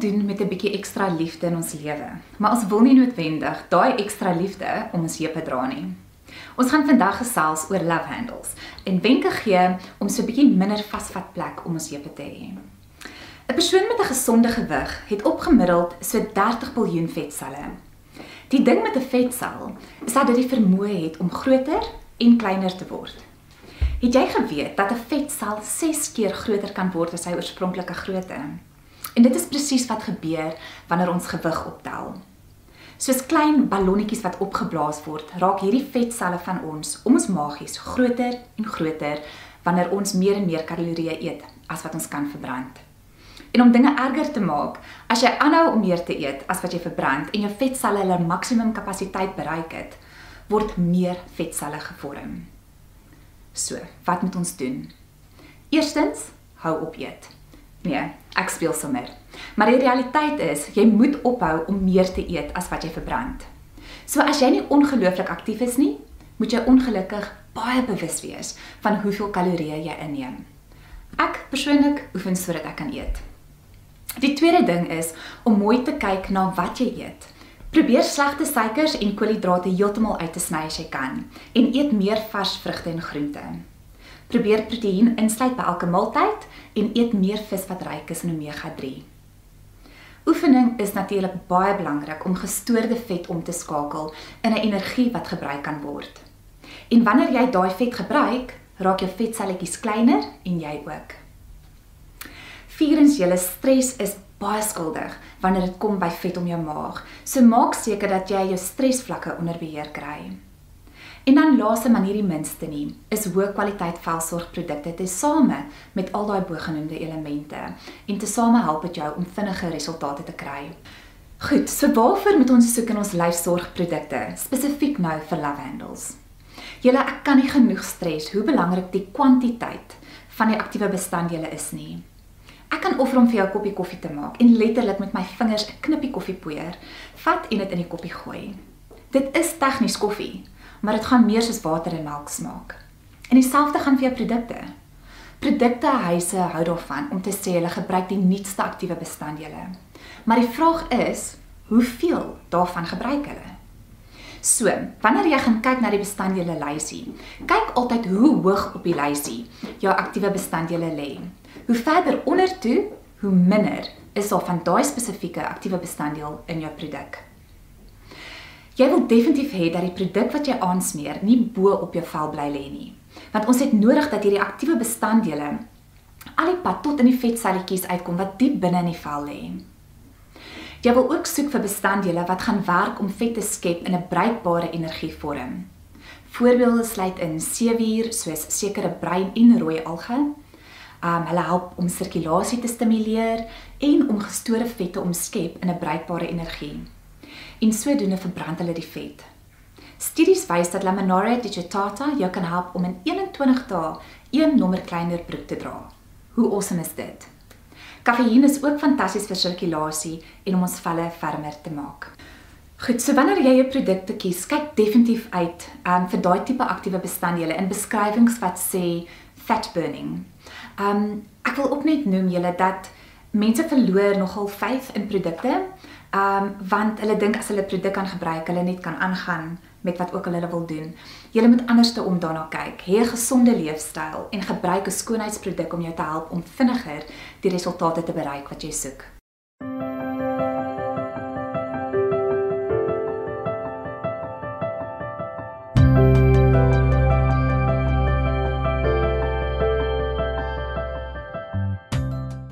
bietjie ekstra liefde in ons lewe, maar ons wil nie noodwendig daai ekstra liefde om ons heupe dra nie. Ons gaan vandag gesels oor love handles en wenke gee om so 'n bietjie minder vasvat plek om ons heupe te hê. 'n Persoon met 'n gesonde gewig het opgemiddeld so 30 biljoen vetselle. Die ding met 'n vetsel is dat dit die vermoë het om groter en kleiner te word. Het jy geweet dat 'n vetsel 6 keer groter kan word as sy oorspronklike grootte? En dit is presies wat gebeur wanneer ons gewig optel. Soos klein ballonnetjies wat opgeblaas word, raak hierdie vetselle van ons om ons magies groter en groter wanneer ons meer en meer kalorieë eet as wat ons kan verbrand. En om dinge erger te maak, as jy aanhou om meer te eet as wat jy verbrand en jou vetselle hulle maksimum kapasiteit bereik het, word meer vetselle gevorm. So, wat moet ons doen? Eerstens, hou op eet. Nee, ek speel sommer. Maar die realiteit is, jy moet ophou om meer te eet as wat jy verbrand. So as jy nie ongelooflik aktief is nie, moet jy ongelukkig baie bewus wees van hoeveel kalorieë jy inneem. Ek persoonlik oefen sodat ek kan eet. Die tweede ding is om mooi te kyk na wat jy eet. Probeer slegte suikers en koolhidrate heeltemal uit te sny as jy kan en eet meer vars vrugte en groente. Probeer proteïen insluit by elke maaltyd en eet meer vis wat ryk is in omega-3. Oefening is natuurlik baie belangrik om gestoorde vet om te skakel in 'n energie wat gebruik kan word. En wanneer jy daai vet gebruik, raak jou vetselletjies kleiner en jy ook. Vierens, julle stres is baie skuldig wanneer dit kom by vet om jou maag. So maak seker dat jy jou stresvlakke onder beheer kry. En dan laaste maar nie die minste nie, is hoë kwaliteit velsorgprodukte tesame met al daai bogenoemde elemente en tesame help dit jou om vinniger resultate te kry. Goed, so waarvoor moet ons soek in ons lyfsorgprodukte, spesifiek nou vir lavendels? Julle ek kan nie genoeg stres hoe belangrik die kwantiteit van die aktiewe bestanddele is nie. Ek kan offer om vir jou 'n koppie koffie te maak en letterlik met my vingers 'n knippie koffie poeier, vat en dit in die koppie gooi. Dit is tegnies koffie, maar dit gaan meer soos water en melk smaak. En dieselfde gaan vir jou produkte. Produkte huise hou daarvan om te sê hulle gebruik die nuutste aktiewe bestanddele. Maar die vraag is, hoeveel daarvan gebruik hulle? So, wanneer jy gaan kyk na die bestanddele lysie, kyk altyd hoe hoog op die lysie jou aktiewe bestanddele lê. Hoe verder onder toe, hoe minder is daar van daai spesifieke aktiewe bestanddeel in jou produk. Jy wil definitief hê dat die produk wat jy aansmeer nie bo op jou vel bly lê nie. Want ons het nodig dat hierdie aktiewe bestanddele al die pad tot in die vetselletjies uitkom wat diep binne in die vel lê. Jy wil ook soek vir bestanddele wat gaan werk om vet te skep in 'n bruikbare energievorm. Voorbeelde sluit in seewier soos sekere bruin en rooi alge, Um hulle help om sirkulasie te stimuleer en om gestore vette te omskep in 'n bruikbare energie. En sodoende verbrand hulle die vet. Studies wys dat Laminare digitata jou kan help om in 21 dae een nommer kleiner broek te dra. Hoe awesome is dit? Kafeïen is ook fantasties vir sirkulasie en om ons velle fermer te maak. Goed, so wanneer jy jou produkte kies, kyk definitief uit um, vir daai tipe aktiewe bestanddele in beskrywings wat sê fat burning. Um ek wil ook net noem julle dat mense verloor nogal vyf in produkte. Um want hulle dink as hulle produk kan gebruik, hulle net kan aangaan met wat ook al hulle wil doen. Jy moet anderste om daarna kyk. Hê 'n gesonde leefstyl en gebruik 'n skoonheidsproduk om jou te help om vinniger die resultate te bereik wat jy soek.